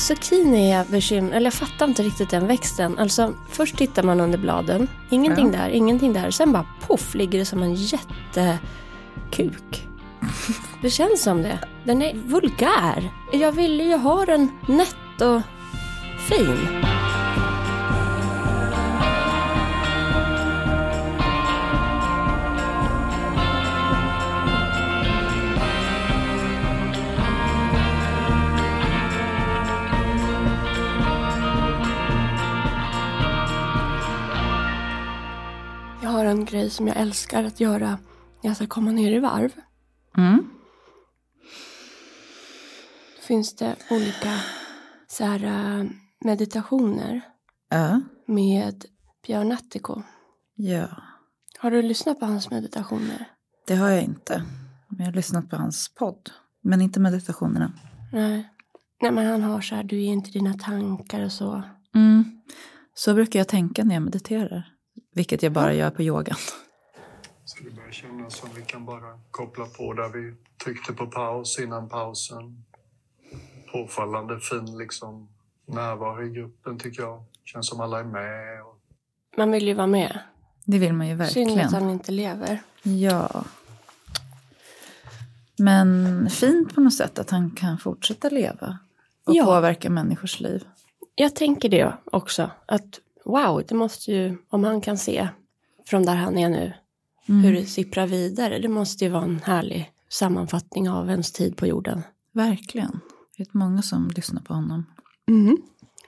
zucchini är jag bekymrad, eller jag fattar inte riktigt den växten. Alltså först tittar man under bladen, ingenting Ja. där, ingenting där. Sen bara poff ligger det som en jättekuk. Det känns som det. Den är vulgär. Jag ville ju ha den nätt och fin. Har en grej som jag älskar att göra när jag ska komma ner i varv. Mm. Då finns det olika så här, äh, meditationer Ja. med Björn Attiko. ja, Har du lyssnat på hans meditationer? det har jag inte. Men jag har lyssnat på hans podd. Men inte meditationerna. Nej. Nej men han har så här, du är inte dina tankar och så. Mm. Så brukar jag tänka när jag mediterar. Vilket jag bara gör på yogan. Så det börjar kännas som vi kan bara koppla på där vi tryckte på paus innan pausen. Påfallande fin liksom närvaro i gruppen tycker jag. Känns som alla är med. Och Man vill ju vara med. Det vill man ju Synd att verkligen. han inte lever. Ja. Men fint på något sätt att han kan fortsätta leva. Och Ja. påverka människors liv. Jag tänker det också. Att wow, det måste ju, om han kan se från där han är nu, Mm. hur det sipprar vidare. Det måste ju vara en härlig sammanfattning av ens tid på jorden. Verkligen. Det är många som lyssnar på honom. Mm.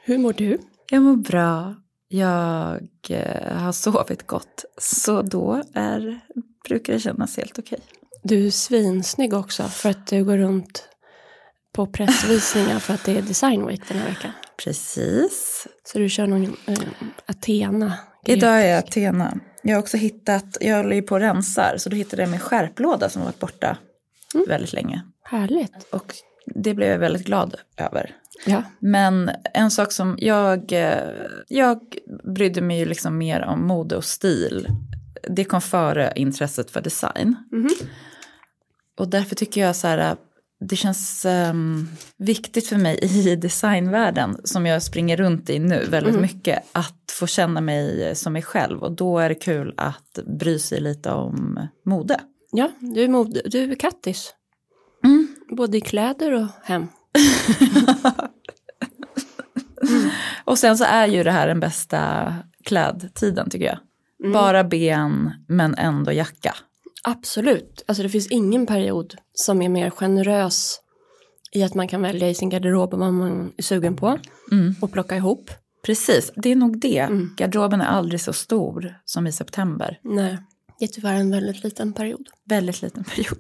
Hur mår du? Jag mår bra. Jag eh, har sovit gott. Så då är, brukar det kännas helt okej. Du är svinsnygg också för att du går runt på pressvisningar för att det är Design Week den här veckan. Precis. Så du kör någon eh, Athena. Idag är jag Athena. Jag har också hittat, jag håller ju på och rensar, så då hittade jag min skärplåda som har varit borta väldigt länge. Härligt. Och det blev jag väldigt glad över. Ja. Men en sak som jag, eh, jag brydde mig ju liksom mer om mode och stil. Det kom före intresset för design. Mhm. Och därför tycker jag så här, det känns ehm, viktigt för mig i designvärlden som jag springer runt i nu väldigt mycket att få känna mig som mig själv och då är det kul att bry sig lite om mode. ja, du är, mod, du är kattis. Mm. Både i kläder och hem. Och sen så är ju det här den bästa klädtiden tycker jag. Bara ben men ändå jacka. Absolut. Alltså det finns ingen period som är mer generös i att man kan välja i sin garderob vad man är sugen på och plocka ihop. Precis, det är nog det. Garderoben är aldrig så stor som i september. Nej, det är tyvärr en väldigt liten period. Väldigt liten period.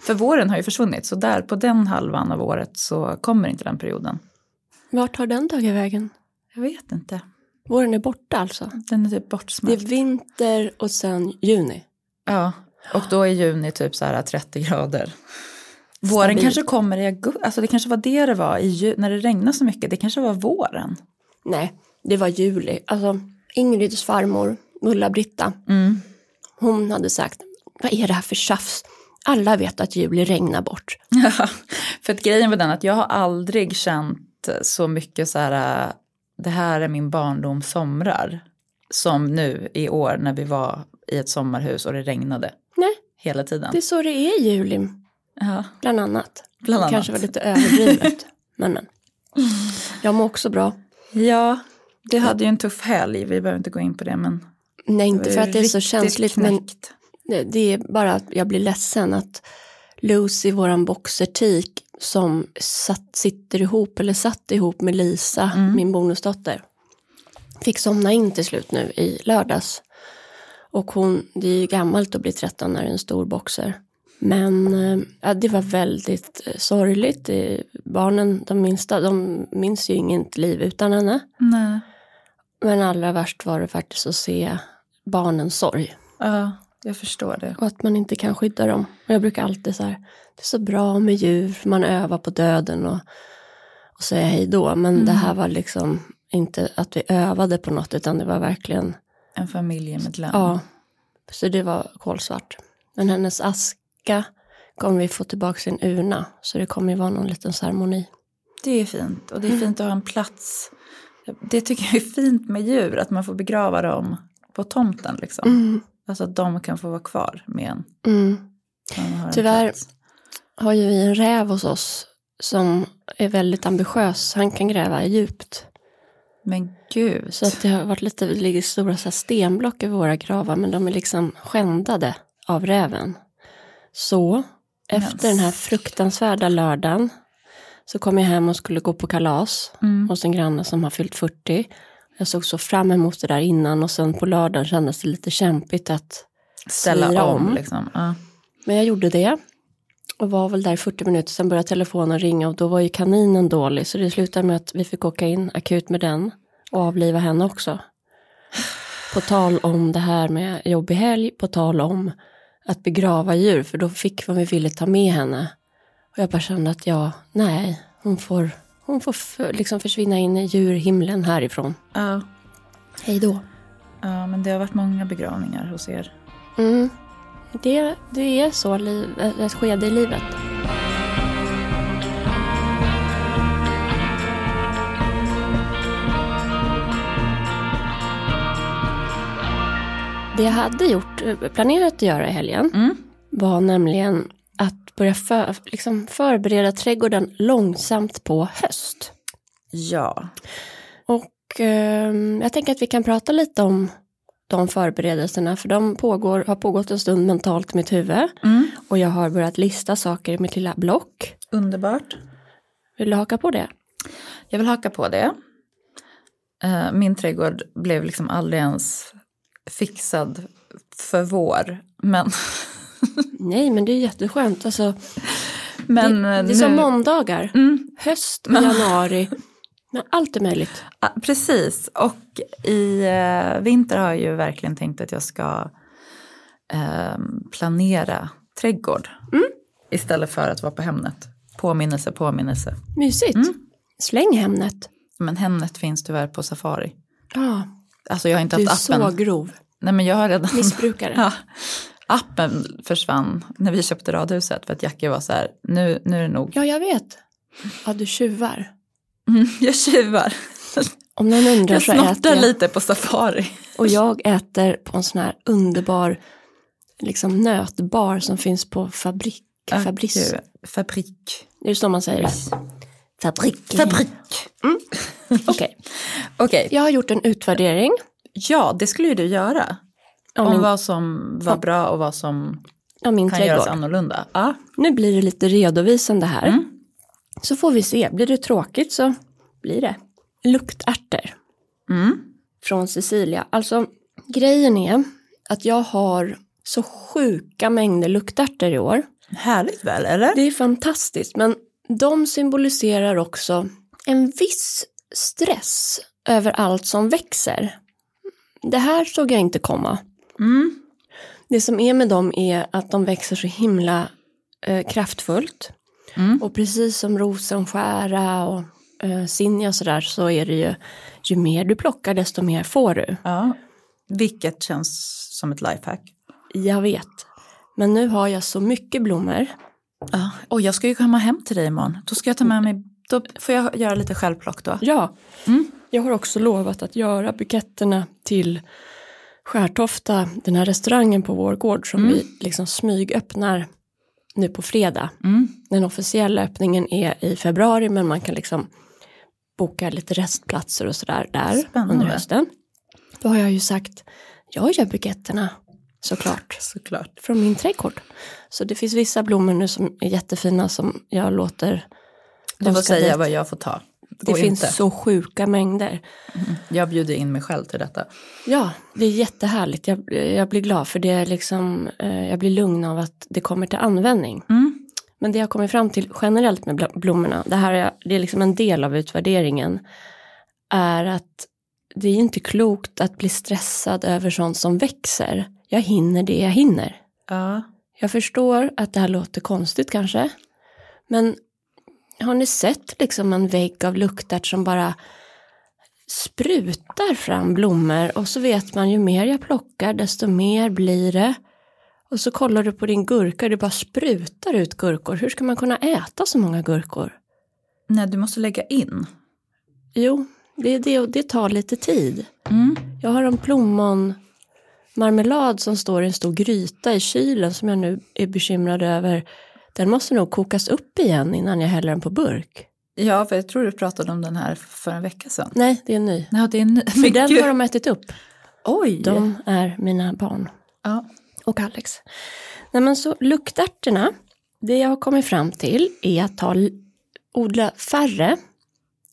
För våren har ju försvunnit, så där på den halvan av året så kommer inte den perioden. Vart har den tagit vägen? Jag vet inte. Våren är borta alltså. Den är typ Det är bortsmält. vinter och sen juni. Ja, och då är juni typ så här 30 grader. Våren Stabilt. kanske kommer i augusti, alltså det kanske var det det var i ju- när det regnar så mycket. Det kanske var våren. Nej, det var juli. Alltså Ingrids farmor, Ulla-Britta, Mm. hon hade sagt, vad är det här för tjafs? Alla vet att juli regnar bort. Ja, för att grejen var den att jag har aldrig känt så mycket så här, äh, det här är min barndom somrar. Som nu i år när vi var i ett sommarhus och det regnade hela tiden. det är så det är i juli, Ja, bland annat. bland annat. Kanske var lite överdrivet, men men. Jag mår också bra. Ja, det hade ju en tuff helg, vi behöver inte gå in på det men. Nej, inte för att det är så känsligt, men knäckt. det, det är bara att jag blir ledsen att Lucy, våran boxertik, som satt, sitter ihop, eller satt ihop med Lisa, min bonusdotter, fick somna in till slut nu i lördags. Och hon, det är ju gammalt att bli 13 när det är en stor boxer. Men eh, ja, det var väldigt eh, sorgligt. Eh, Barnen, de minsta, de minns ju inget liv utan henne. Nej. Men allra värst var det faktiskt att se barnens sorg. Ja, jag förstår det. Och att man inte kan skydda dem. Och jag brukar alltid så här, det är så bra med djur, man övar på döden och, och säga hej då. Men det här var liksom inte att vi övade på något, utan det var verkligen, En familjemedlem. ja. Så det var kolsvart. Men hennes aska kommer vi få tillbaka sin urna, så det kommer ju vara någon liten ceremoni. Det är fint och det är fint att ha en plats. Det tycker jag är fint med djur, att man får begrava dem på tomten liksom. Mm. Alltså att de kan få vara kvar med en. Mm. har en Tyvärr plats. har ju vi en räv hos oss som är väldigt ambitiös. Han kan gräva djupt. Men gud. Så att det har varit lite, det ligger stora så stenblock över våra gravar men de är liksom skändade av räven. Så efter den här fruktansvärda lördagen så kom jag hem och skulle gå på kalas Mm. hos en granne som har fyllt 40. Jag såg så fram emot det där innan och sen på lördagen kändes det lite kämpigt att Ställa styra om. Liksom. Ja. Men jag gjorde det och var väl där i 40 minuter, sen började telefonen ringa och då var ju kaninen dålig så det slutade med att vi fick åka in akut med den och avliva henne också. På tal om det här med jobbig helg, på tal om att begrava djur för då fick vad vi ville ta med henne. Och jag bara kände att ja, nej, hon får, hon får f- liksom försvinna in i djurhimlen härifrån. Ja. Hej då. ja, men det har varit många begravningar hos er. Mm. Det, det är så, liv, ett skede i livet. Det jag hade gjort, eh, planerat att göra i helgen Mm. var nämligen att börja för, liksom förbereda trädgården långsamt på höst. Ja. Och eh, jag tänker att vi kan prata lite om de förberedelserna, för de pågår, har pågått en stund mentalt i mitt huvud. Mm. Och jag har börjat lista saker i mitt lilla block. Underbart. Vill du haka på det? Jag vill haka på det. Eh, Min trädgård blev liksom aldrig ens fixad för vår. Men, Nej, men det är jätteskönt. Alltså, men det, det är nu, som måndagar. Mm, Höst, januari. Men allt är möjligt. ah, precis, och i eh, vinter har jag ju verkligen tänkt att jag ska eh, planera trädgård. Istället för att vara på Hemnet. Påminnelse, påminnelse. Mysigt. Mm. Släng Hemnet. Men Hemnet finns tyvärr på Safari. Ja, Alltså jag har inte du är haft appen. så grov. Nej men jag har redan Missbrukare. Ja, appen försvann när vi köpte radhuset för att Jackie var så här, nu, nu är det nog. Ja, jag vet. Ja, du tjuvar. Mm, jag tjuvar. Om någon undrar Jag så äter jag. lite på safari. Och jag äter på en sån här underbar liksom nötbar som finns på Fabrik. Fabrice. Gud, Fabrik. Det är så man säger det. Fabrik. Fabrik. Okej, Okej, jag har gjort en utvärdering ja det skulle ju du göra. av Om min, vad som var bra och vad som kan göras trädgård. annorlunda. Ja. Nu blir det lite redovisande här. Mm. Så får vi se, blir det tråkigt så blir det. Luktärtor Mm. från Sicilia. Alltså grejen är att jag har så sjuka mängder luktärtor i år. Härligt väl, eller? Det är fantastiskt, men de symboliserar också en viss stress över allt som växer. Det här såg jag inte komma. Mm. Det som är med dem är att de växer så himla eh, kraftfullt. Mm. Och precis som rosenskära och eh, sinja och sådär så är det ju, ju mer du plockar desto mer får du. Ja. Vilket känns som ett lifehack. Jag vet. Men nu har jag så mycket blommor. Ja. Och jag ska ju komma hem till dig imorgon. Då ska jag ta med mig, då får jag göra lite självplock då. Ja, Mm. jag har också lovat att göra buketterna till Skärtofta, den här restaurangen på vår gård som Mm. vi liksom smygöppnar nu på fredag. Mm. Den officiella öppningen är i februari men man kan liksom boka lite restplatser och sådär där Spännande. under hösten. Då har jag ju sagt, jag gör buketterna såklart Såklart. från min trädgård. Så det finns vissa blommor nu som är jättefina som jag låter Du får säga dit. vad jag får ta. Det finns inte. så sjuka mängder. Jag bjuder in mig själv till detta. Ja, det är jättehärligt. Jag, jag blir glad för det är liksom, eh, jag blir lugn av att det kommer till användning. Mm. Men det jag kommer fram till generellt med bl- blommorna, det här är, det är liksom en del av utvärderingen, är att det är inte klokt att bli stressad över sånt som växer. Jag hinner det jag hinner. Ja. Jag förstår att det här låter konstigt kanske, men har ni sett liksom en vägg av luktärt som bara sprutar fram blommor och så vet man ju mer jag plockar desto mer blir det. Och så kollar du på din gurka och det bara sprutar ut gurkor. Hur ska man kunna äta så många gurkor? Nej, du måste lägga in. Jo, det, det, det tar lite tid. Mm. Jag har en plommonmarmelad som står i en stor gryta i kylen som jag nu är bekymrad över. Den måste nog kokas upp igen innan jag häller den på burk. Ja, för jag tror du pratade om den här för en vecka sedan. Nej, det är en ny. Ja, det är en ny. För Men den gud. har de ätit upp. Oj! De är mina barn. Ja. och Alex. Nej men så luktärtorna, det jag har kommit fram till är att ta, odla färre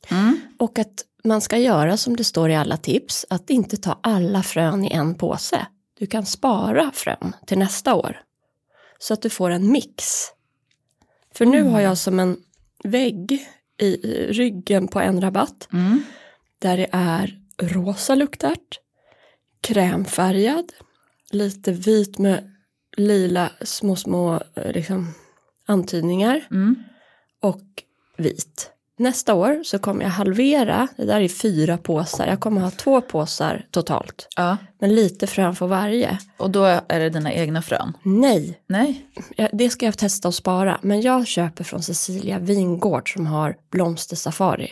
Mm. och att man ska göra som det står i alla tips, att inte ta alla frön i en påse. Du kan spara frön till nästa år. Så att du får en mix. För nu har jag som en vägg i i ryggen på en rabatt Mm. där det är rosa luktärt, krämfärgad, lite vit med lila små, små eh, liksom, antydningar Mm. och vit. Nästa år så kommer jag halvera, det där är fyra påsar, jag kommer ha två påsar totalt. Ja, Men lite frön för varje. och då är det dina egna frön? Nej, Nej. det ska jag testa och spara. Men jag köper från Cecilia Vingård som har blomstersafari.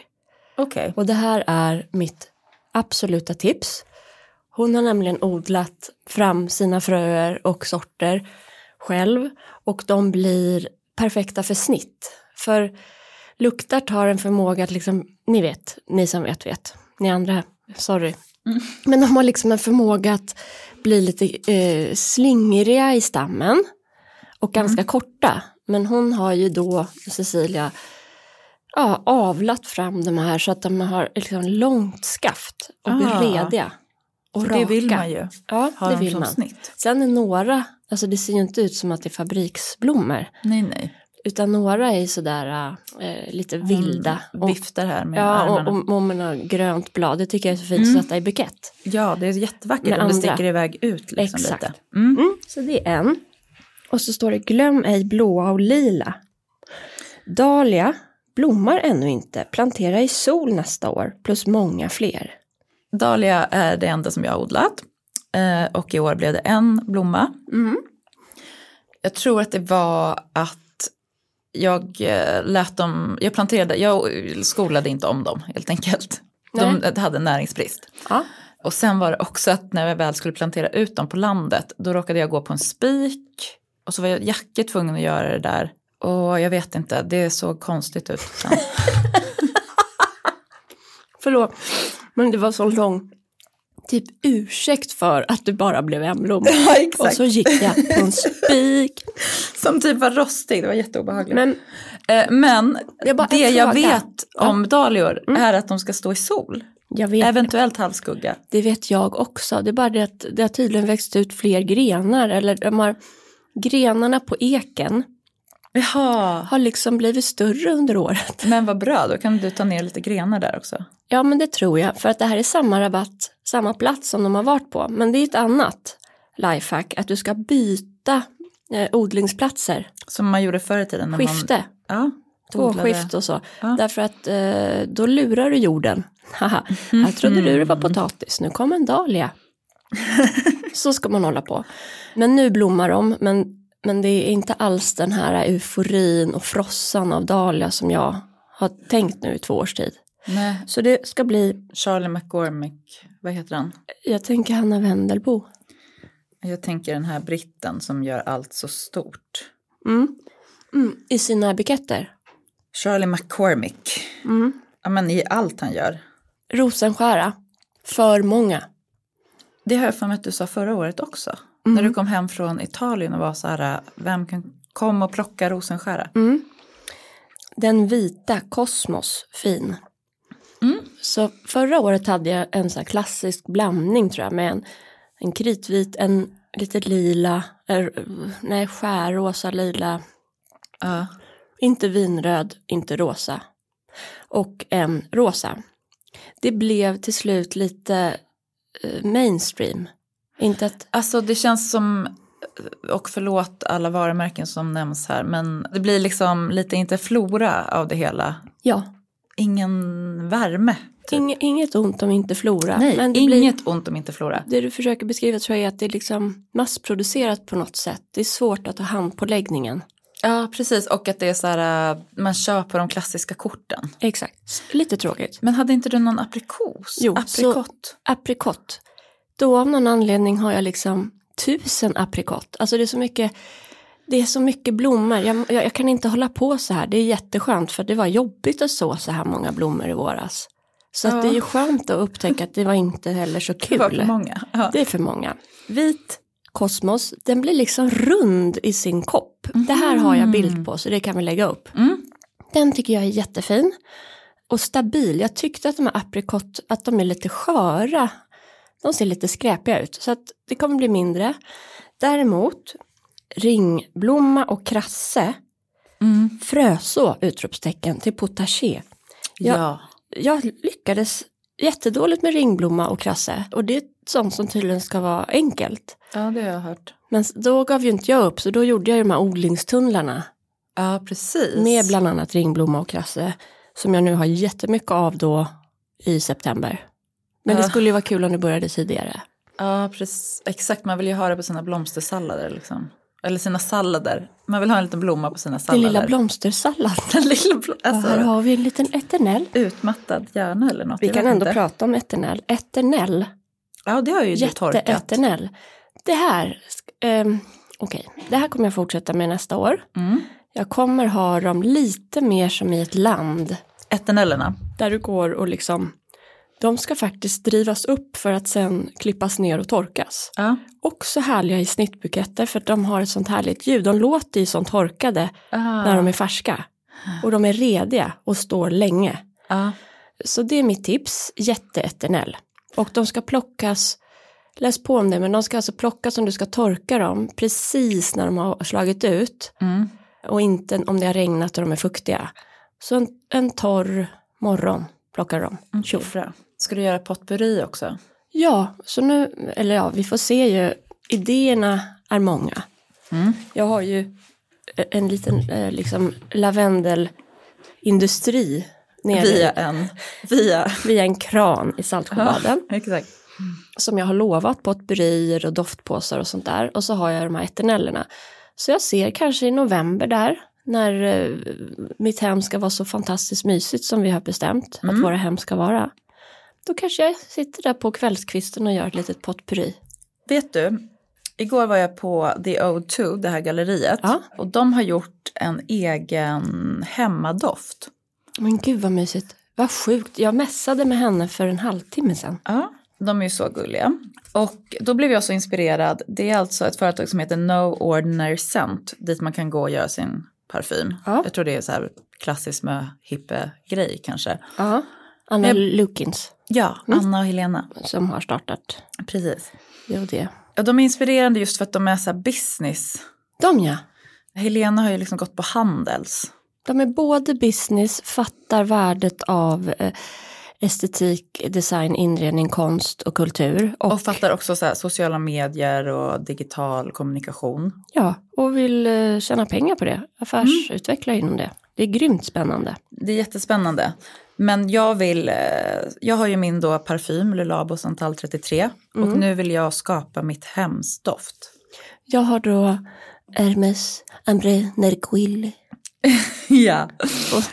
Okej. Och det här är mitt absoluta tips. Hon har nämligen odlat fram sina fröer och sorter själv och de blir perfekta för snitt. För luktart har en förmåga att liksom, ni vet, ni som vet vet, ni andra, sorry. Men de har liksom en förmåga att bli lite eh, slingriga i stammen och ganska korta. Men hon har ju då, Cecilia, ja, avlat fram de här så att de har liksom långt skaft och Ah. blir rediga. Och raka. det vill man ju. Ja, Ha det vill man. snitt. Sen är några, alltså det ser ju inte ut som att det är fabriksblommor. Nej, nej. Utan några är sådär äh, lite vilda. Hon viftar här med ja, armarna. och, och, och med något grönt blad. Det tycker jag är så fint Mm. att sätta i bukett. Ja, det är jättevackert om det sticker iväg ut liksom Exakt. lite. Mm. Mm, så det är en. Och så står det glöm ej blåa och lila. Dahlia blommar ännu inte. Plantera i sol nästa år plus många fler. Dahlia är det enda som jag har odlat. Eh, och i år blev det en blomma. Mm. Jag tror att det var att jag eh, lät dem, jag planterade, jag skolade inte om dem helt enkelt. De hade näringsbrist. Ja. Och sen var det också att när jag väl skulle plantera ut dem på landet, då råkade jag gå på en spik. Och så var jag Jacke tvungen att göra det där. Och jag vet inte, det såg konstigt ut sen. Förlåt, men det var så lång typ ursäkt för att du bara blev en blomma. Ja. Och så gick jag på en spik. Som typ var rostig, det var jätteobehagligt. Men Eh, Men Jag bara, det jag vet om dahlior är att de ska stå i sol. jag vet, Eventuellt halvskugga. det vet jag också. Det är bara det att det har tydligen växt ut fler grenar. Eller de har, grenarna på eken Jaha. har liksom blivit större under året. Men vad bra, då kan du ta ner lite grenar där också. Ja, men det tror jag. För att det här är samma rabatt, samma plats som de har varit på. Men det är ett annat lifehack, att du ska byta eh, odlingsplatser. Som man gjorde förr i tiden. När Skifte. Man, ja, odlade. Tvåskift och så. Ja. Därför att eh, då lurar du jorden. Haha, här trodde du det var potatis, nu kom en dahlia. så ska man hålla på. Men nu blommar de, men, men det är inte alls den här euforin och frossan av dahlia som jag har tänkt nu i två års tid. Nej, Så det ska bli, Charlie McCormick, vad heter han? jag tänker Hanna Wendelbo. Jag tänker den här britten som gör allt så stort. Mm. Mm, I sina buketter. Charlie McCormick. Mm. Ja, men i allt han gör. Rosenskära. För många. Det har jag för mig att du sa förra året också. Mm. När du kom hem från Italien och var så här, vem kan komma och plocka rosenskära? Mm. Den vita Kosmos fin. Mm. Så förra året hade jag en så klassisk blandning tror jag med en, en kritvit, en lite lila, er, nej skärrosa, lila, Ja. inte vinröd, inte rosa. Och en rosa. Det blev till slut lite eh, mainstream. Inte att, Alltså det känns som, och förlåt alla varumärken som nämns här, men det blir liksom lite inte flora av det hela. ja, Ingen värme. inget, inget ont om inte flora. Nej, men inget blir, ont om inte flora. det du försöker beskriva tror jag är att det är liksom massproducerat på något sätt. Det är svårt att ha hand på läggningen. Ja, precis. Och att det är så här, äh, man köper de klassiska korten. Exakt, lite tråkigt. Men hade inte du någon aprikos? Jo, Aprikot? Så, aprikot. Då av någon anledning har jag liksom tusen aprikot. Alltså det är så mycket, det är så mycket blommor. Jag, jag, jag kan inte hålla på så här. Det är jätteskönt för det var jobbigt att så så här många blommor i våras. Så Ja. att det är ju skönt att upptäcka att det var inte heller så Det kul. var för många. Ja. Det är för många. Vit kosmos, den blir liksom rund i sin kopp. Det här har jag bild på så det kan vi lägga upp. Mm. Den tycker jag är jättefin. Och stabil. Jag tyckte att de här aprikot, att de är lite sköra. De ser lite skräpiga ut. Så att det kommer bli mindre. Däremot ringblomma och krasse. Mm. Fröså! Utropstecken till potager. Ja. Ja. Jag lyckades jättedåligt med ringblomma och krasse. Och det är sånt som tydligen ska vara enkelt. ja, det har jag hört. Men då gav ju inte jag upp så då gjorde jag ju de här odlingstunnlarna Ja, precis. med bland annat ringblomma och krasse som jag nu har jättemycket av då i september. Men det skulle ju vara kul om det började tidigare. Ja, precis. Exakt. Man vill ju ha det på sina blomstersallader liksom. Eller sina sallader. Man vill ha en liten blomma på sina Den sallader. lilla blomstersallad. Den lilla blom... Och alltså, här har vi en liten eternell. Utmattad hjärna eller något. Vi kan ändå inte. prata om eternell. Eternell, Ja, det har ju du torkat. jätteeternell. Det här, um, okej, det här kommer jag fortsätta med nästa år. Mm. Jag kommer ha dem lite mer som i ett land. Eternellerna. Där du går och liksom, de ska faktiskt drivas upp för att sen klippas ner och torkas. Ja. Också härliga i snittbuketter för att de har ett sånt härligt ljud. De låter ju som torkade Ah. när de är färska. Och de är rediga och står länge. Ja. Så det är mitt tips, jätteeternell. Och de ska plockas, läs på om det, men de ska alltså plockas om du ska torka dem precis när de har slagit ut. Mm. Och inte om det har regnat och de är fuktiga. Så en, en torr morgon plockar de. Tjoff. Ska du göra potpurri också? Ja, så nu, eller ja, vi får se ju, idéerna är många. Mm. Jag har ju en liten eh, liksom lavendelindustri nere Via en... Via... via en kran i Saltsjöbaden. Exakt. som jag har lovat potpurrier och doftpåsar och sånt där. Och så har jag de här eternellerna. Så jag ser kanske i november där, när eh, mitt hem ska vara så fantastiskt mysigt som vi har bestämt att våra hem ska vara. Då kanske jag sitter där på kvällskvisten och gör ett litet potpurri. Vet du, igår var jag på The O2, det här galleriet. Ja. Och de har gjort en egen hemmadoft. Men gud vad mysigt. Vad sjukt. Jag mässade med henne för en halvtimme sedan. Ja, de är ju så gulliga. Och då blev jag så inspirerad. Det är alltså ett företag som heter No Ordinary Scent. Dit man kan gå och göra sin parfym. Ja. Jag tror det är så här klassiskt med hippe-grej kanske. Ja. Anna Jag- Lukins Ja, Anna och Helena. som har startat Precis. och det. Ja, de är inspirerande just för att de är så business. De ja. Helena har ju liksom gått på Handels. De är både business, fattar värdet av eh, estetik, design, inredning, konst och kultur. Och, Och fattar också så här sociala medier och digital kommunikation. ja, och vill eh, tjäna pengar på det. Affärsutveckla inom det. Det är grymt spännande. Det är jättespännande. Men jag vill, eh, jag har ju min då parfym, Le Labo Santal 33. Och nu vill jag skapa mitt hems doft. Jag har då Hermes Ambré Nerquil Ja,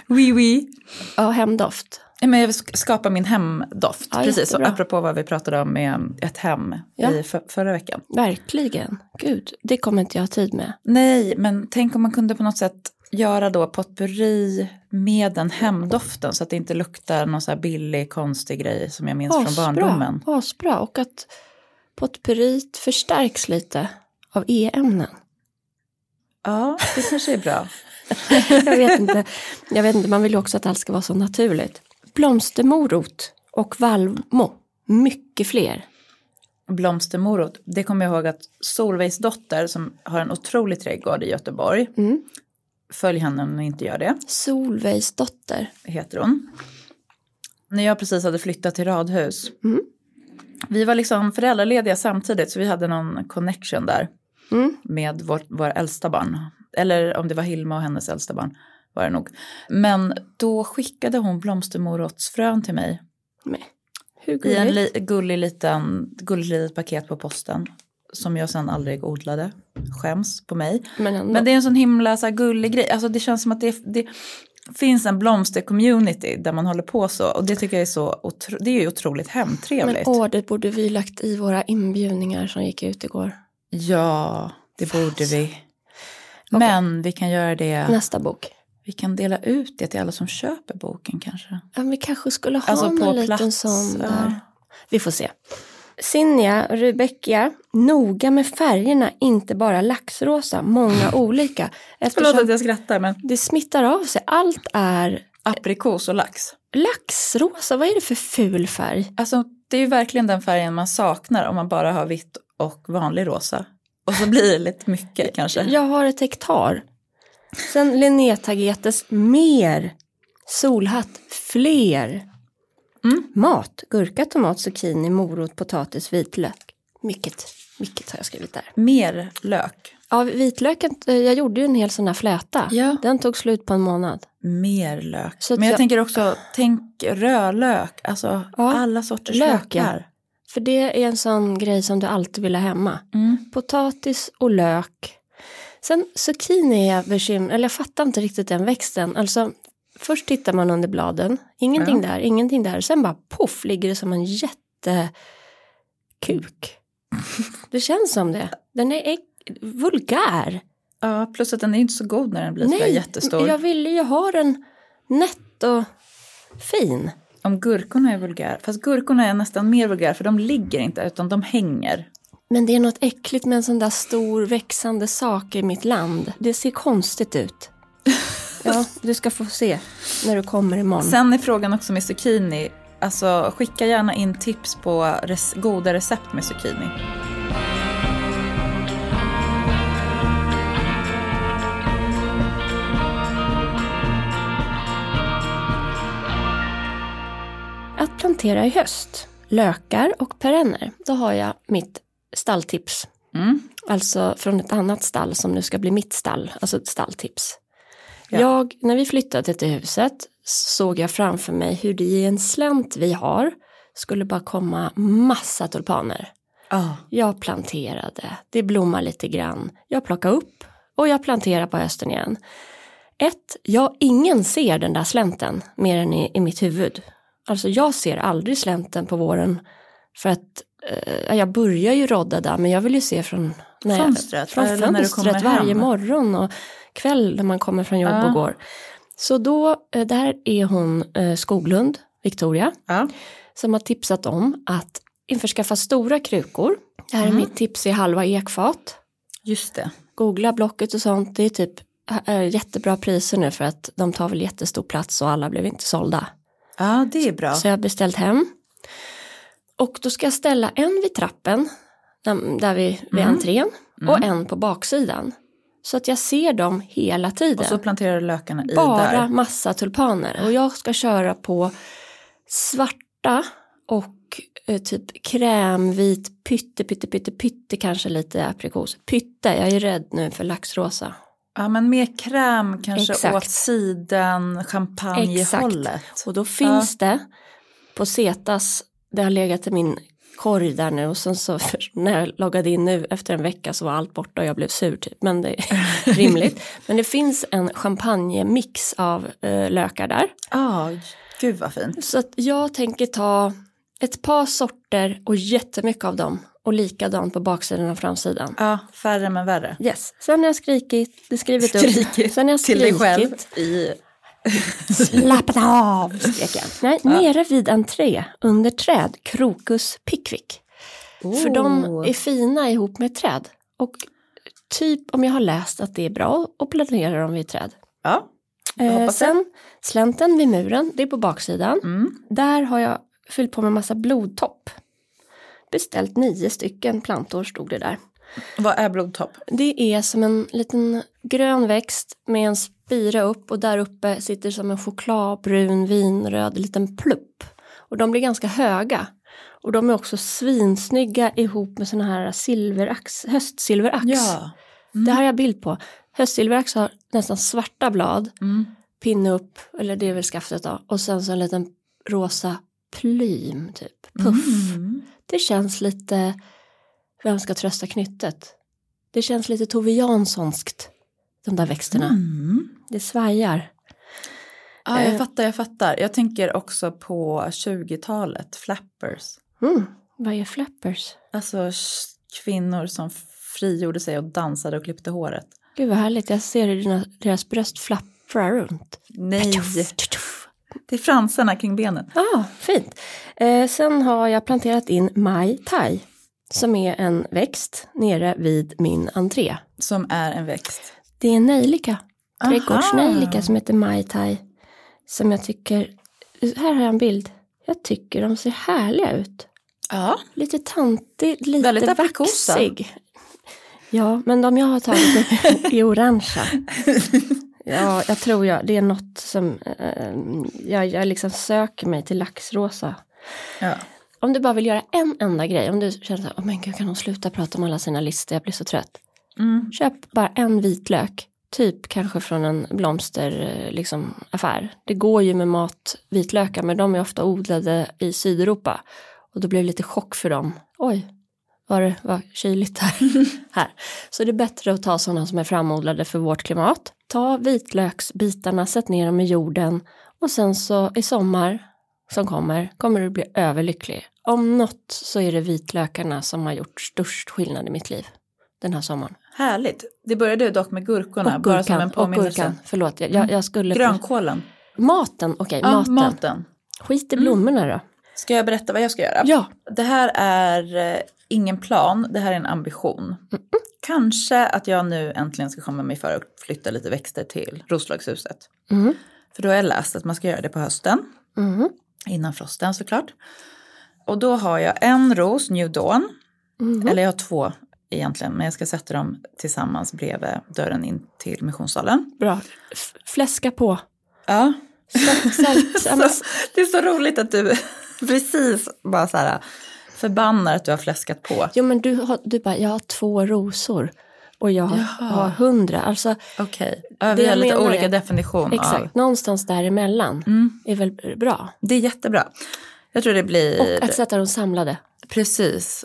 oui oui. ja, hemdoft. Men jag vill sk- skapa min hemdoft. Ja, Precis, jättebra. apropå vad vi pratade om med ett hem Ja. i för, förra veckan. Verkligen. Gud, det kommer inte jag ha tid med. Nej, men tänk om man kunde på något sätt göra då potpurri med den hemdoften så att det inte luktar någon så här billig konstig grej som jag minns från barndomen. Asbra. Och att potpurrit förstärks lite av e-ämnen. Ja, det kanske är bra. jag, vet inte, jag vet inte, man vill ju också att allt ska vara så naturligt. Blomstermorot och vallmo, mycket fler. Blomstermorot, det kommer jag ihåg att Solveigs dotter som har en otrolig trädgård i Göteborg, Mm. Följ henne om ni inte gör det, Solveigs dotter. heter hon. När jag precis hade flyttat till radhus, Mm. vi var liksom föräldralediga samtidigt så vi hade någon connection där Mm. med vår, våra äldsta barn. Eller om det var Hilma och hennes äldsta barn var det nog. Men då skickade hon blomstermorotsfrön till mig Men, hur i en gulligt? li, gullig liten, gullig litet paket på posten. Som jag sen aldrig odlade. Skäms på mig. Men. Men det är en sån himla så gullig grej. Alltså det känns som att det, det finns en blomster-community där man håller på så. Och det tycker jag är så otro, det är ju otroligt hemtrevligt. Men åh, det borde vi lagt i våra inbjudningar som gick ut igår. Ja, det borde vi. Men vi kan göra det. Nästa bok. Vi kan dela ut det till alla som köper boken kanske. Ja, vi kanske skulle ha Alltså någon liten plats, sån ja. där. Vi får se. Sinja och Rebecka, noga med färgerna, inte bara laxrosa, många olika. Förlåt att jag skrattar men det smittar av sig. Allt är aprikos och lax. laxrosa, vad är det för ful färg? Alltså det är ju verkligen den färgen man saknar om man bara har vitt och vanlig rosa. Och så blir det lite mycket kanske. Jag har ett hektar. Sen Linné Tagetes, mer. Solhatt, fler. Mm. Mat, gurka, tomat, zucchini, morot, potatis, vitlök. Mycket, mycket har jag skrivit där. Mer lök. Ja, vitlöken, eh, jag gjorde ju en hel sån här fläta. Ja. Den tog slut på en månad. Mer lök. Så Men jag, jag- tänker också, tänk rödlök, alltså Ja, alla sorters lök, ja. lökar. För det är en sån grej som du alltid vill ha hemma. Mm. Potatis och lök. Sen zucchini är jag bekymrad, eller jag fattar inte riktigt den växten. Alltså, först tittar man under bladen, ingenting Ja. där, ingenting där. Sen bara poff ligger det som en jättekuk. Det känns som det. Den är vulgär. Ja, plus att den är inte så god när den blir sådär jättestor. jag ville ju ha den nätt och fin. Om gurkorna är vulgär, fast gurkorna är nästan mer vulgär för de ligger inte utan de hänger. Men det är något äckligt med en sån där stor växande sak i mitt land. Det ser konstigt ut. Ja, du ska få se när du kommer imorgon. Sen är frågan också med zucchini, alltså skicka gärna in tips på res- goda recept med zucchini. Att plantera i höst, lökar och perenner, då har jag mitt stalltips. Mm. Alltså från ett annat stall som nu ska bli mitt stall, alltså ett stalltips. Ja. Jag, när vi flyttade till huset såg jag framför mig hur det i en slänt vi har skulle bara komma massa tulpaner. Ja. Jag planterade, det blommar lite grann. Jag plockar upp och jag planterar på hösten igen. Ett, jag, ingen ser den där slänten mer än i, i mitt huvud. Alltså jag ser aldrig slänten på våren för att eh, jag börjar ju rodda där men jag vill ju se från, jag- Fönstret, från fönstret varje morgon och kväll när man kommer från jobb Ja. och går. Så då, eh, där är hon eh, Skoglund, Victoria, Ja. som har tipsat om att införskaffa stora krukor. Det här är Mm. mitt tips i halva ekfat. Just det. Googla Blocket och sånt, det är typ äh, jättebra priser nu för att de tar väl jättestor plats och alla blev inte sålda. Ja, det är bra. Så jag har beställt hem. Och då ska jag ställa en vid trappen, där vi, vid Mm. entrén, och en på baksidan. Så att jag ser dem hela tiden. Och så planterar du lökarna i Bara där. massa tulpaner. Och jag ska köra på svarta och eh, typ krämvit, pytte, pytte, pytte, pytte, kanske lite aprikos. Pytte, jag är rädd nu för laxrosa. Ja, men mer kräm kanske Exakt. åt sidan, champagnehållet. Och då finns det på Cetas, det har legat i min korg där nu och sen så när jag loggade in nu efter en vecka så var allt borta och jag blev sur typ. Men det är rimligt. Men det finns en champagnemix av eh, lökar där. Ja, gud vad fint. Så att jag tänker ta ett par sorter och jättemycket av dem och likadant på baksidan och framsidan. Ja, färre men värre. Yes, sen har jag skrikit, det skrivit upp. Skrikit Sen har jag Till dig själv skrikit. i... Slappna av, skrek jag. Nej, nere vid entré, under träd, krokus pickwick. För de Oh. är fina ihop med träd. Och typ om jag har läst att det är bra att plantera dem vid träd. Ja, Eh, sen slänten vid muren, det är på baksidan. Mm. Där har jag fyllt på med massa blodtopp. Beställt nio stycken plantor stod det där. Vad är blodtopp? Det är som en liten grön växt med en spira upp och där uppe sitter som en chokladbrun vinröd liten plupp. Och de blir ganska höga. Och de är också svinsnygga ihop med såna här silverax, höstsilverax. Ja. Det här har jag bild på. Höstsilverax har nästan svarta blad, Mm. pinne upp, eller det är väl skaftet då, och sen så en liten rosa plym typ, puff. Mm. Det känns lite Vem ska trösta knyttet? Det känns lite Tove Janssonskt, de där växterna. Mm. Det svajar. Ja, jag Eh. fattar, jag fattar. Jag tänker också på 20-talet, flappers. Mm. Vad är flappers? Alltså kvinnor som frigjorde sig och dansade och klippte håret. Gud vad härligt, jag ser hur dina, deras bröst flapprar runt. Nej, det är fransarna kring benen. Ja, fint. Eh, sen har jag planterat in Mai Tai som är en växt nere vid min entré. Som är en växt. Det är en nejlika, trädgårdsnejlika som heter Mai Tai. Som jag tycker, här har jag en bild. Jag tycker de ser härliga ut. Ja, Lite tantig, lite Väldigt vaxig. Ja, men de jag har tagit nu är orangea. Ja, jag tror jag, det är något som, eh, jag, jag liksom söker mig till laxrosa. ja. Om du bara vill göra en enda grej, om du känner så här, oh men gud kan de sluta prata om alla sina listor, jag blir så trött. Mm. Köp bara en vitlök, typ kanske från en blomster, eh, liksom, affär. Det går ju med matvitlökar, men de är ofta odlade i Sydeuropa. Och då blir det lite chock för dem. Oj, var det var kyligt här. här. Så det är bättre att ta sådana som är framodlade för vårt klimat. Ta vitlöksbitarna, sätt ner dem i jorden och sen så i sommar som kommer, kommer du bli överlycklig. Om något så är det vitlökarna som har gjort störst skillnad i mitt liv den här sommaren. Härligt. Det började dock med gurkorna, Och bara som en gurkan, och gurkan, förlåt, jag, jag, jag skulle... Grönkålen. Maten, okej, Ja, maten. maten. Skit i blommorna då. Ska jag berätta vad jag ska göra? Ja, Det här är eh, ingen plan, det här är en ambition. Kanske att jag nu äntligen ska komma mig för att flytta lite växter till Roslagshuset. Mhm. För då har jag läst att man ska göra det på hösten, Mhm. innan frosten såklart. Och då har jag en ros, New Dawn, Mhm. eller jag har två egentligen, men jag ska sätta dem tillsammans bredvid dörren in till missionssalen. bra. F- fläska på. Ja, ja, men, så, det är så roligt att du precis bara så här förbannar att du har fläskat på. jo men du, har, du bara, jag har två rosor och jag har, Jaha. har hundra. Alltså Okej, Det vi har lite olika definition exakt, av. någonstans däremellan Mm, är väl bra. det är jättebra. Jag tror det blir, Och att sätta dem samlade. precis.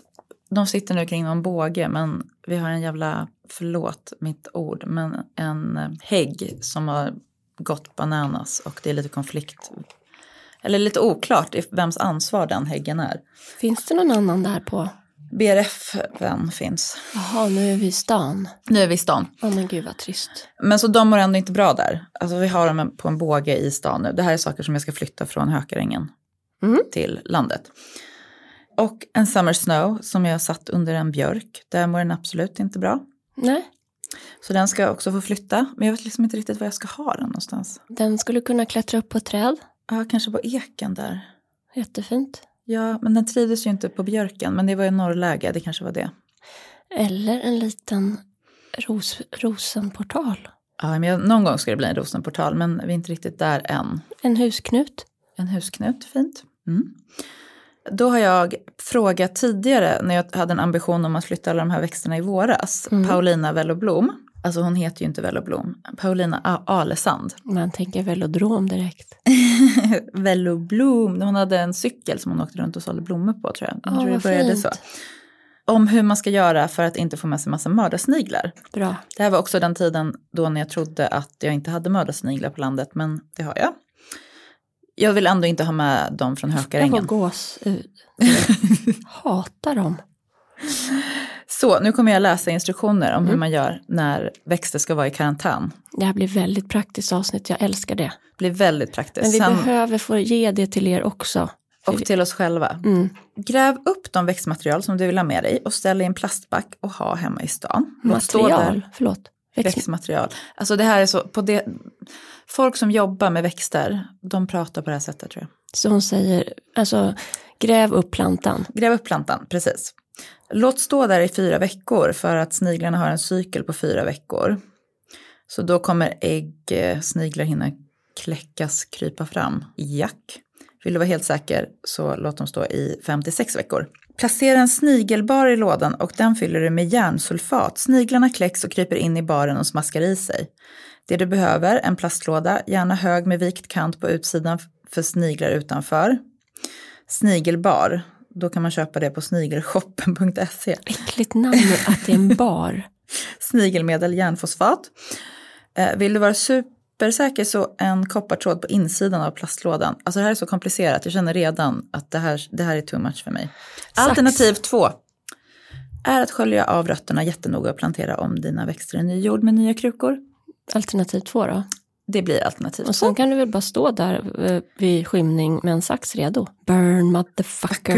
De sitter nu kring någon båge men vi har en jävla, förlåt mitt ord, men en hägg som har gått bananas och det är lite konflikt. Eller lite oklart vems ansvar den häggen är. Finns det någon annan där på? BRF-vän finns. Jaha, nu är vi i stan. Nu är vi i stan. Åh men gud vad trist. Men så de mår ändå inte bra där. Alltså vi har dem på en båge i stan nu. Det här är saker som jag ska flytta från Hökarängen Mm. till landet. Och en Summer Snow som jag satt under en björk. Där mår den absolut inte bra. Nej, Så den ska jag också få flytta. Men jag vet liksom inte riktigt var jag ska ha den någonstans. den skulle kunna klättra upp på ett träd. Ja, kanske på eken där. Jättefint. Ja, men den trivdes ju inte på björken. Men det var ju norrläge, det kanske var det. Eller en liten ros, rosenportal. Ja, men jag, någon gång ska det bli en rosenportal, men vi är inte riktigt där än. En husknut. En husknut, fint. Mm. Då har jag frågat tidigare när jag hade en ambition om att flytta alla de här växterna i våras. Mm. Paulina Velloblom, alltså hon heter ju inte Velloblom, Paulina A- Alesand. Man tänker velodrom direkt. Velloblom, hon hade en cykel som hon åkte runt och sålde blommor på tror jag. Jag tror det började fint. så. Om hur man ska göra för att inte få med sig massa mördarsniglar. Bra. Det här var också den tiden då när jag trodde att jag inte hade mördarsniglar på landet, men det har jag. Jag vill ändå inte ha med dem från Jag får Hökarängen. gåshud. Hatar dem. Så, nu kommer jag läsa instruktioner om hur Mm. man gör när växter ska vara i karantän. Det här blir väldigt praktiskt avsnitt, jag älskar det. Det blir väldigt praktiskt. Men vi Sen, behöver få ge det till er också. och till oss själva. Mm. Gräv upp de växtmaterial som du vill ha med dig och ställ i en plastback och ha hemma i stan. Material, förlåt. Växt, Växtmaterial. Alltså det här är så, på det, folk som jobbar med växter, de pratar på det här sättet tror jag. så hon säger, alltså gräv upp plantan. Gräv upp plantan, precis. Låt stå där i fyra veckor för att sniglarna har en cykel på fyra veckor. Så då kommer ägg, eh, sniglar hinna kläckas, krypa fram. Jack. Vill du vara helt säker så låt dem stå i 56 veckor. Placera en snigelbar i lådan och den fyller du med järnsulfat. Sniglarna kläcks och kryper in i baren och smaskar i sig. Det du behöver, en plastlåda, gärna hög med vikt kant på utsidan för sniglar utanför. Snigelbar, då kan man köpa det på snigelshoppen.se. Äckligt namn att det är en bar. Snigelmedel järnfosfat. Eh, vill du vara supersäker så en koppartråd på insidan av plastlådan. Alltså det här är så komplicerat, jag känner redan att det här, det här är too much för mig. Sax. Alternativ två är att skölja av rötterna jättenoga och plantera om dina växter i ny jord med nya krukor. Alternativ två då. Det blir alternativ Och två. sen kan du väl bara stå där eh, vid skymning med en sax redo. Burn motherfucker.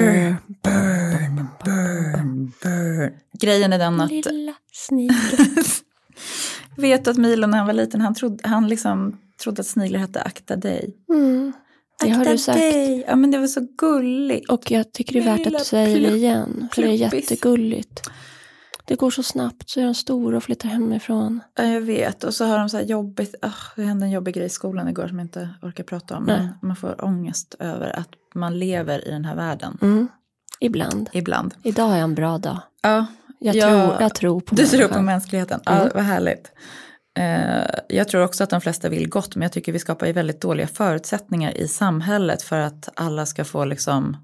Burn. Burn, burn. Grejen är den att, Lilla snigel. vet du att Milo när han var liten, han, trodde, han liksom trodde att sniglar hette akta dig. Mm. Det har akta du sagt. dig, ja men det var så gulligt. Och jag tycker det är värt att säga det plupp- igen. För det är jättegulligt. Det går så snabbt så är de stora och flyttar hemifrån. Ja, jag vet. Och så har de så här jobbigt, ah, det hände en jobbig grej i skolan igår som jag inte orkar prata om. Men man får ångest över att man lever i den här världen. Mm. Ibland. Ibland. Idag har jag en bra dag. Ja, Jag, Ja, tror, jag tror på du tror människan. på mänskligheten. Ja, Mm. vad härligt. Eh, jag tror också att de flesta vill gott, men jag tycker vi skapar ju väldigt dåliga förutsättningar i samhället för att alla ska få liksom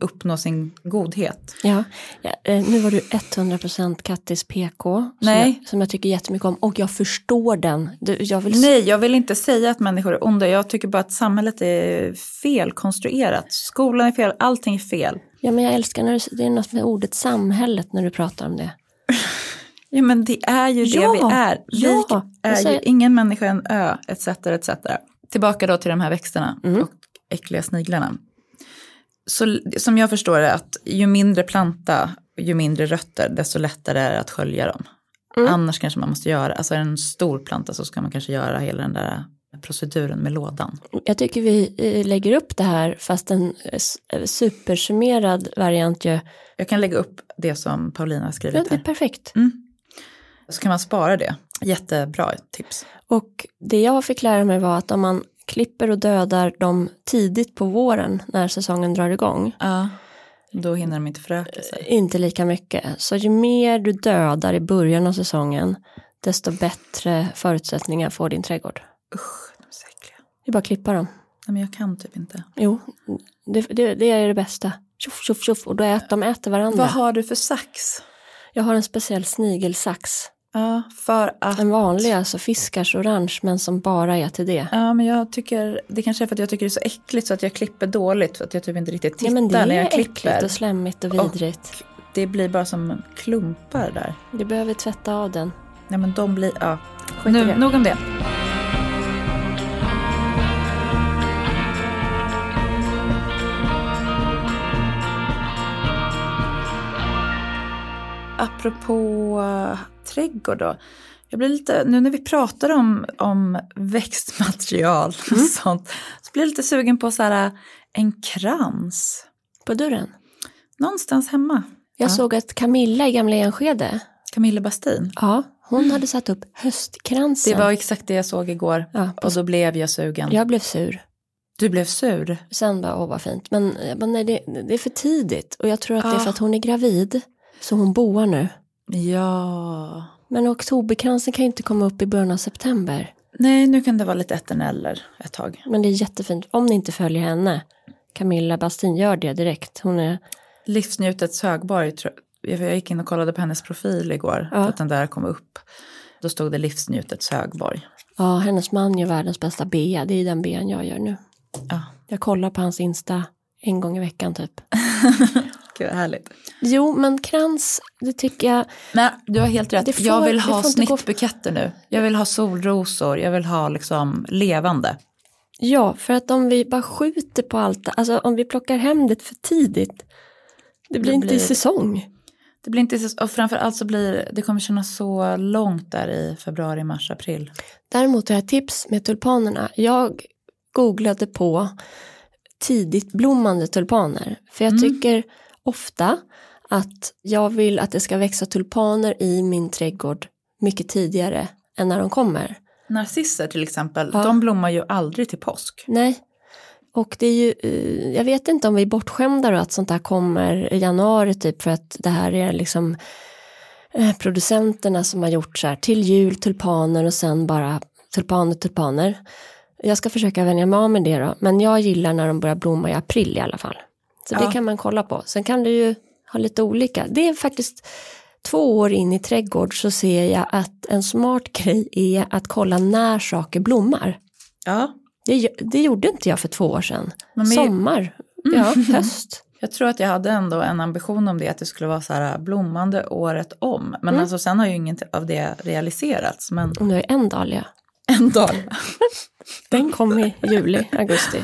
uppnå sin godhet. Ja, ja, eh, nu var du 100% Kattis PK. Som Nej. jag, som jag tycker jättemycket om. Och jag förstår den. Du, jag vill Nej, jag vill inte säga att människor är onda. Jag tycker bara att samhället är felkonstruerat. Skolan är fel, allting är fel. Ja, men jag älskar när du, det är något med ordet samhället när du pratar om det. Ja men det är ju Ja, det vi är. Vi ja, är ju ingen människa en ö, etc. etc. Tillbaka då till de här växterna Mm. och äckliga sniglarna. Så som jag förstår det att ju mindre planta, ju mindre rötter, desto lättare är det att skölja dem. Mm. Annars kanske man måste göra, alltså är det en stor planta så ska man kanske göra hela den där proceduren med lådan. Jag tycker vi eh, lägger upp det här fast en eh, eh, supersummerad variant ju. Jag kan lägga upp det som Paulina har Ja, skrivit det är här. perfekt. Så kan man spara det. Jättebra tips. Och det jag fick lära mig var att om man klipper och dödar dem tidigt på våren när säsongen drar igång. Ja. Då hinner de inte föröka sig. Inte lika mycket. Så ju mer du dödar i början av säsongen desto bättre förutsättningar får din trädgård. Usch, de är så äckliga. Det är bara att klippa dem. Nej men jag kan typ inte. Jo, det, det, det är det bästa. Tjoff, tjoff, tjoff. Och då ät, de äter varandra. Vad har du för sax? Jag har en speciell snigelsax. Ja, för att... En vanlig, alltså fiskars orange, men som bara är till det. Ja, men jag tycker, det kanske är för att jag tycker det är så äckligt så att jag klipper dåligt. För att jag typ inte riktigt tittar Ja, men det är när jag äckligt klipper. och slemmigt och Och- vidrigt. Det blir bara som klumpar där. Du behöver tvätta av den. Nej men de blir, ja. Skit Nu, nog om det. Apropå uh, trädgård då. Jag blir lite, nu när vi pratar om, om växtmaterial och sånt, så blir jag lite sugen på så här, en krans. På dörren. Någonstans hemma. Jag Ja. såg att Camilla i Gamla Enskede, Camilla Bastin. ja, hon hade satt upp höstkransen. Det var exakt det jag såg igår. ja, Och så blev jag sugen. jag blev sur. Du blev sur. Sen bara, åh vad fint. Men jag bara, nej, det, det är för tidigt. Och jag tror att det är Ah. för att hon är gravid. Så hon boar nu. Ja. Men oktoberkransen kan ju inte komma upp i början av september. Nej, nu kan det vara lite eterneller ett tag. Men det är jättefint. Om ni inte följer henne. Camilla Bastin, gör det direkt. Hon är, Livsnjutets högborg, jag gick in och kollade på hennes profil igår, Ja. för att den där kom upp. Då stod det Livsnjutets högborg. ja, hennes man gör världens bästa bea. Det är den bean jag gör nu. Ja, Jag kollar på hans Insta en gång i veckan typ. gud vad härligt. Jo, men krans, det tycker jag. Men du har helt rätt, får- jag vill ha snittbuketter nu. Jag vill ha solrosor, jag vill ha liksom levande. Ja, för att om vi bara skjuter på allt, alltså om vi plockar hem det för tidigt, det blir Det inte i blir- säsong. Det blir inte så, och framförallt så blir det kommer kännas så långt där i februari, mars, april. Däremot har jag tips med tulpanerna. Jag googlade på tidigt blommande tulpaner. För jag Mm. tycker ofta att jag vill att det ska växa tulpaner i min trädgård mycket tidigare än när de kommer. Narcisser till exempel, Ja. de blommar ju aldrig till påsk. Nej. Och det är ju, eh, jag vet inte om vi är bortskämda då att sånt här kommer i januari typ för att det här är liksom eh, producenterna som har gjort så här till jul tulpaner och sen bara tulpaner tulpaner. Jag ska försöka vänja mig av med det då, men jag gillar när de börjar blomma i april i alla fall. Så det Ja. kan man kolla på. Sen kan det ju ha lite olika. Det är faktiskt två år in i trädgård så ser jag att en smart grej är att kolla när saker blommar. Ja, Det, det gjorde inte jag för två år sedan. Men Sommar, ja, höst. jag tror att jag hade ändå en ambition om det, att det skulle vara så här blommande året om. Men Mm. alltså sen har ju inget av det realiserats. Men nu är en dahlia. en dag. Den kom i juli, augusti.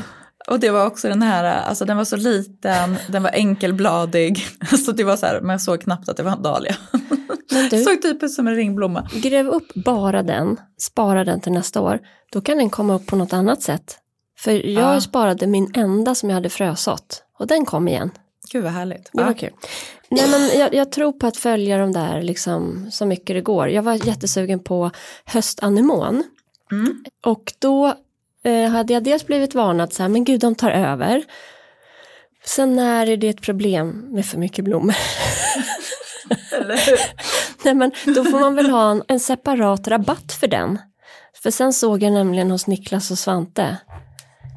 Och det var också den här, alltså den var så liten, den var enkelbladig. Alltså det var så här, man såg knappt att det var en dahlia. Såg typ ut som en ringblomma. gräv upp bara den, spara den till nästa år. Då kan den komma upp på något annat sätt. För jag Ja. sparade min enda som jag hade frösått. Och den kom igen. Gud vad härligt. Det var Ja. kul. Nej, men jag, jag tror på att följa de där liksom, så mycket det går. Jag var jättesugen på höstanemon. Mm. Och då eh, hade jag dels blivit varnad så här, men gud de tar över. Sen när är det ett problem med för mycket blommor? Nej men då får man väl ha en, en separat rabatt för den. För sen såg jag nämligen hos Niklas och Svante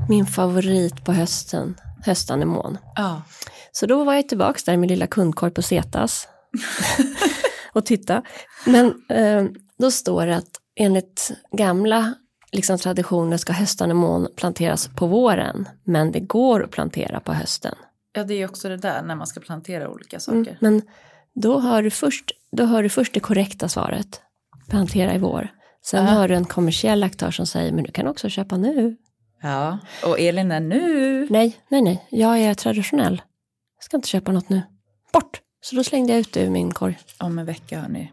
min favorit på hösten, höstanemon. Ja. Så då var jag tillbaks där i min lilla kundkorg på Zetas och titta. Men eh, då står det att enligt gamla liksom, traditioner ska höstanemon planteras på våren, men det går att plantera på hösten. ja, det är också det där när man ska plantera olika saker. Mm, men då hör, du först, då hör du först det korrekta svaret, plantera i vår. Sen Ja. hör du en kommersiell aktör som säger, men du kan också köpa nu. Ja, och Elin är nu. Nej, nej, nej, jag är traditionell. Jag ska inte köpa något nu. Bort! Så då slängde jag ut det ur min korg. Om en vecka hörni.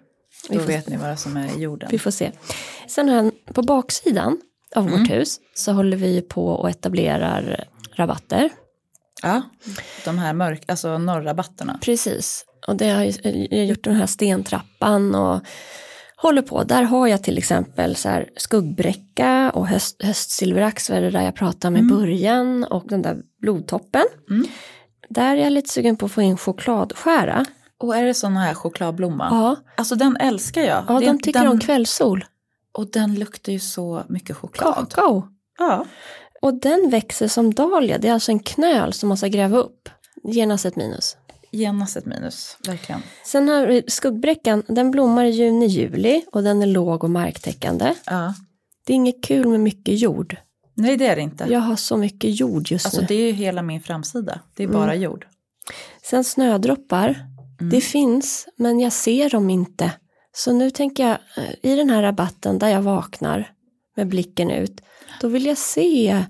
Då får- vet ni vad som är i jorden. Vi får se. Sen har jag, på baksidan av Mm. vårt hus så håller vi på och etablerar rabatter. Ja, de här mörk, alltså norrrabatterna. Precis. Och det har jag gjort den här stentrappan och håller på. Där har jag till exempel så här skuggbräcka och höst, höstsilverax, vad är det där jag pratade med i början och den där blodtoppen. Mm. Där är jag lite sugen på att få in chokladskära. Och är det sån här chokladblomma? Ja, Alltså den älskar jag. ja Det- de tycker den, om kvällssol. Och den luktar ju så mycket choklad. Kakao. Ja. Och den växer som dahlia, det är alltså en knöl som man ska gräva upp. Genast ett minus. Genast ett minus, verkligen. Sen har vi skuggbräckan, den blommar i juni, juli och den är låg och marktäckande. Ja. Det är inget kul med mycket jord. Nej det är det inte. Jag har så mycket jord just Alltså nu. det är ju hela min framsida. Det är bara jord. Sen snödroppar, Mm. det finns men jag ser dem inte. Så nu tänker jag eh, i den här rabatten där jag vaknar med blicken ut, då vill jag se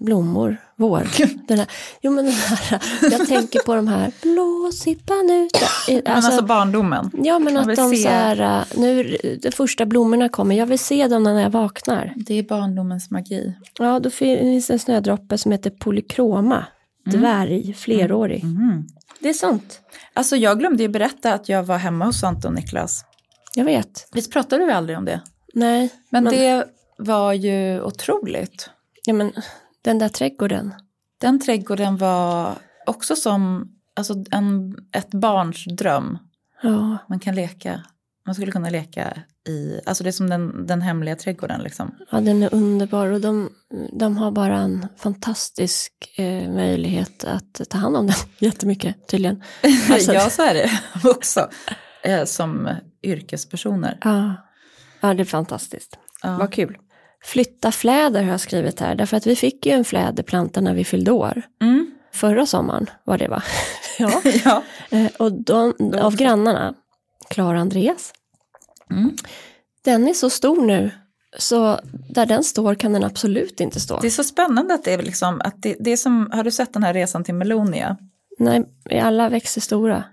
blommor, vår. Den här, jo men den här, jag tänker på de här blåsippan ute. Men alltså, barndomen. Ja men att de se- så här, nu de första blommorna kommer, jag vill se dem när jag vaknar. Det är barndomens magi. Ja, då finns en snödroppe som heter polykroma, dvärg, flerårig. Mm. Det är sant, Alltså jag glömde ju berätta att jag var hemma hos Svante och Niklas. jag vet. Visst pratade vi aldrig om det? Nej, Men, Men- det var ju otroligt. ja men den där trädgården. Den trädgården var också som alltså en, ett barns dröm. Ja, Man kan leka, man skulle kunna leka i, alltså det är som den, den hemliga trädgården liksom. ja den är underbar och de, de har bara en fantastisk eh, möjlighet att ta hand om den jättemycket tydligen. Alltså- ja, så är det också. Eh, som yrkespersoner. Ja, ja det är fantastiskt. Ja. Vad kul. Flytta fläder har jag skrivit här, därför att vi fick ju en fläderplanta när vi fyllde år. Mm. Förra sommaren var det va? ja. ja. Eh, och de, av grannarna, Klara Andreas, Mm. den är så stor nu så där den står kan den absolut inte stå. Det är så spännande att det är liksom, att det, det är som, har du sett den här resan till Melonia? Nej, alla växer stora.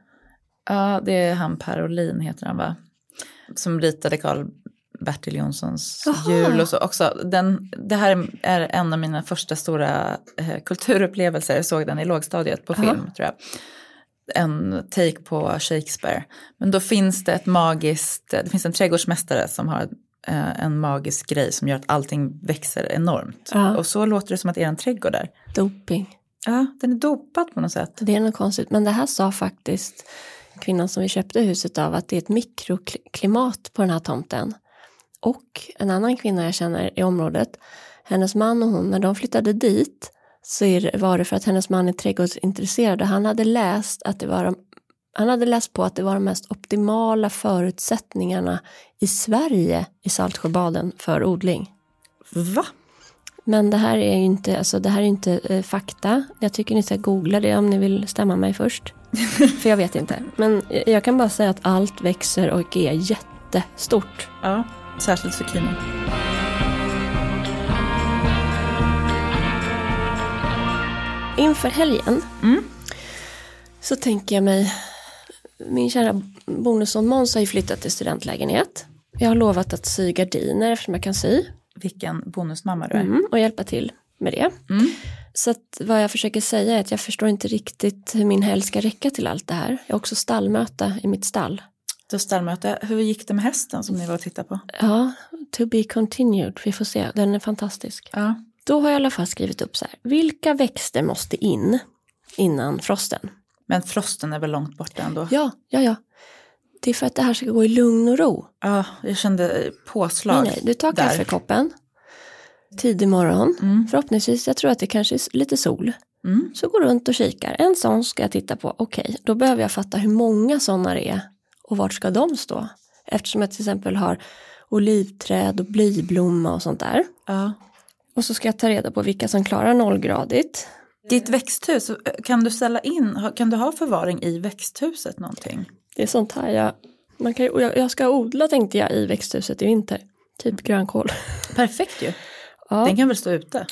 Ja, det är han Per Olin heter han va? Som ritade Karl Bertil Jonssons Jaha. jul och så också. Den, det här är en av mina första stora eh, kulturupplevelser. Jag såg den i lågstadiet på film tror jag. En take på Shakespeare. Men då finns det ett magiskt, det finns en trädgårdsmästare som har eh, en magisk grej som gör att allting växer enormt. Ja. Och så låter det som att är en trädgård där. Doping. Ja, den är dopad på något sätt. Det är något konstigt. Men det här sa faktiskt kvinnan som vi köpte huset av att det är ett mikroklimat på den här tomten. Och en annan kvinna jag känner i området, hennes man och hon, när de flyttade dit så det, var det för att hennes man är trädgårdsintresserad och han hade läst att det var de, han hade läst på att det var de mest optimala förutsättningarna i Sverige i Saltsjöbaden för odling. Va? Men det här är ju inte, alltså det här är inte eh, fakta. Jag tycker ni ska googla det om ni vill stämma mig först. För jag vet inte. Men jag kan bara säga att allt växer och är jättestort. Ja, särskilt zucchini. Inför helgen Mm. så tänker jag mig, min kära bonusson Måns har ju flyttat till studentlägenhet. Jag har lovat att sy gardiner eftersom jag kan sy Vilken bonusmamma du är. mm, och hjälpa till med det. Mm. Så att vad jag försöker säga är att jag förstår inte riktigt hur min helg ska räcka till allt det här. Jag har också stallmöte i mitt stall. Du har stallmöte. Hur gick det med hästen som ni var och tittade på? Ja, to be continued. Vi får se, den är fantastisk. Ja. Då har jag i alla fall skrivit upp så här. Vilka växter måste in innan frosten? Men frosten är väl långt borta ändå? Ja, ja, ja. Det är för att det här ska gå i lugn och ro. Ja, jag kände påslag Nej, nej, du tar där. kaffekoppen. Tidig morgon. Mm. Förhoppningsvis, jag tror att det kanske är lite sol. Mm. Så går runt och kikar. En sån ska jag titta på. Okej, då behöver jag fatta hur många sådana det är. Och vart ska de stå? Eftersom jag till exempel har olivträd och blyblomma och sånt där. Ja. Och så ska jag ta reda på vilka som klarar nollgradigt. Ditt växthus, kan du ställa in, kan du ha förvaring i växthuset någonting? Det är sånt här jag, man kan, jag, jag ska odla tänkte jag i växthuset i vinter. Typ grönkål. Perfekt ju. Ja, Den kan väl stå ute?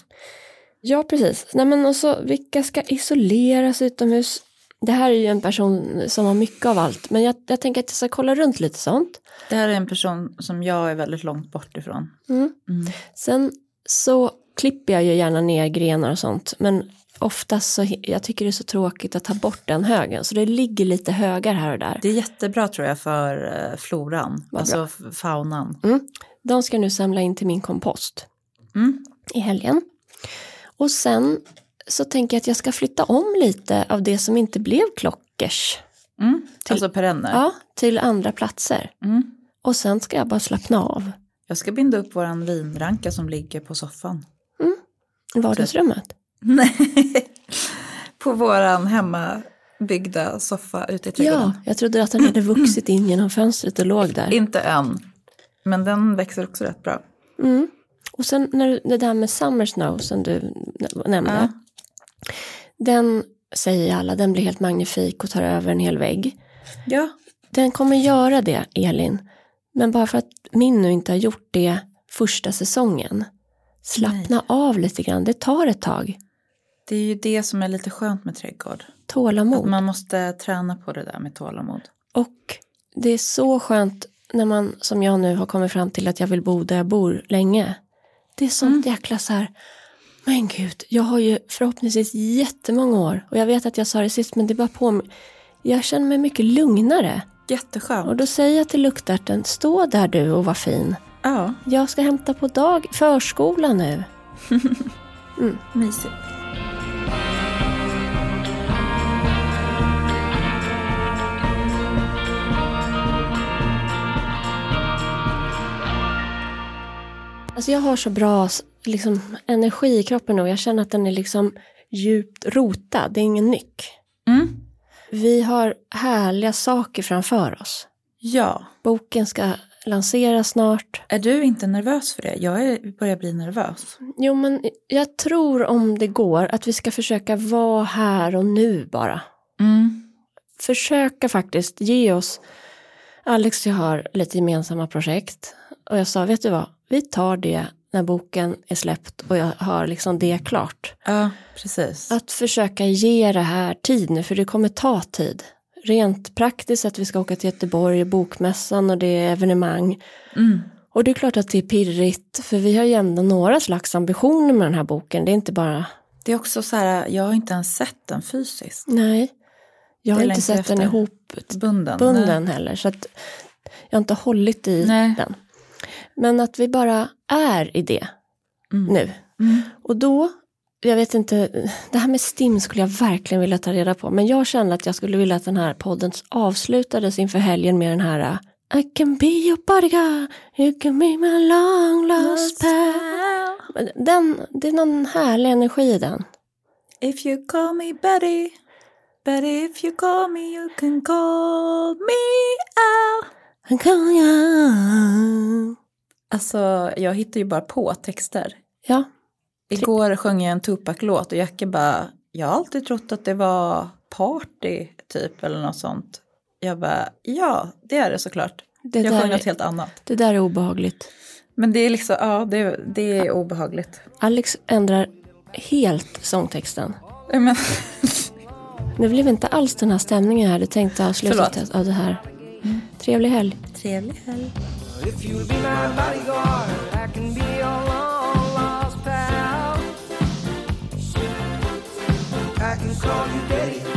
ja precis. Nej, men och så, vilka ska isoleras utomhus? Det här är ju en person som har mycket av allt. Men jag, jag tänker att jag ska kolla runt lite sånt. Det här är en person som jag är väldigt långt bort ifrån. Mm. Mm. Sen så klipper jag ju gärna ner grenar och sånt. Men oftast så, jag tycker det är så tråkigt att ta bort den högen. Så det ligger lite högar här och där. Det är jättebra tror jag för eh, floran, Vad alltså faunan. De ska jag nu samla in till min kompost Mm. i helgen. Och sen så tänker jag att jag ska flytta om lite av det som inte blev klockers. Mm. Alltså perenner. Ja, till andra platser. Mm. Och sen ska jag bara slappna av. Jag ska binda upp våran vinranka som ligger på soffan. i Vardagsrummet. Nej, på våran hemmabyggda soffa ute i trädgården. Ja, jag trodde att den hade vuxit in genom fönstret och låg där. Inte än, men den växer också rätt bra. Mm. Och sen när du, det där med Summer Snow som du nä- nämnde. Ja. Den säger alla, den blir helt magnifik och tar över en hel vägg. Ja, Den kommer göra det, Elin. Men bara för att min nu inte har gjort det första säsongen. Slappna av lite grann, det tar ett tag. det är ju det som är lite skönt med trädgård. Att Tålamod. man måste träna på det där med tålamod. Och det är så skönt när man, som jag nu har kommit fram till att jag vill bo där jag bor länge. Det är sånt jäkla så här, men gud, jag har ju förhoppningsvis jättemånga år. Och jag vet att jag sa det sist, men det bara på mig. Jag känner mig mycket lugnare. Jätteskönt. Och då säger jag till luktärten, stå där du och var fin. Ja, Jag ska hämta på dag, förskola nu. mysigt. Alltså jag har så bra liksom, energi i kroppen nu och jag känner att den är liksom djupt rotad, det är ingen nyck. Mm. Vi har härliga saker framför oss. Ja, Boken ska lanseras snart. är du inte nervös för det? Jag är, börjar bli nervös. Jo, men jag tror om det går att vi ska försöka vara här och nu bara. Mm. Försöka faktiskt ge oss, Alex och jag har lite gemensamma projekt. Och jag sa, vet du vad, vi tar det när boken är släppt och jag har liksom det klart. Ja, precis. Att försöka ge det här tid nu, för det kommer ta tid. Rent praktiskt att vi ska åka till Göteborg, bokmässan och det är evenemang. Mm. Och det är klart att det är pirrigt, för vi har ju ändå några slags ambitioner med den här boken. Det är inte bara, Det är också så här, jag har inte ens sett den fysiskt. nej. Jag har inte sett den ihop Bunden. bunden heller, så att jag har inte hållit i Nej. den. Men att vi bara är i det Mm. nu. Mm. Och då, jag vet inte, det här med STIM skulle jag verkligen vilja ta reda på. Men jag kände att jag skulle vilja att den här podden avslutades inför helgen med den här I can be your bodyguard, you can be my long lost pal. Den, det är någon härlig energi i den. If you call me Betty Betty if you call me you can call me out Han kan jag. Alltså jag hittar ju bara på texter. Ja, Igår sjöng jag en Tupac-låt och Jacke bara, jag har alltid trott att det var party typ eller något sånt. Jag bara, ja det är det såklart. det jag sjöng något helt annat. det där är obehagligt. Men det är liksom, ja det, det är obehagligt. Alex ändrar helt sångtexten. Men, Det blev inte alls den här stämningen jag hade tänkt avsluta av det här. Trevlig helg. trevlig helg. If you'll be my bodyguard, I can be your long lost pal. I can call you Betty,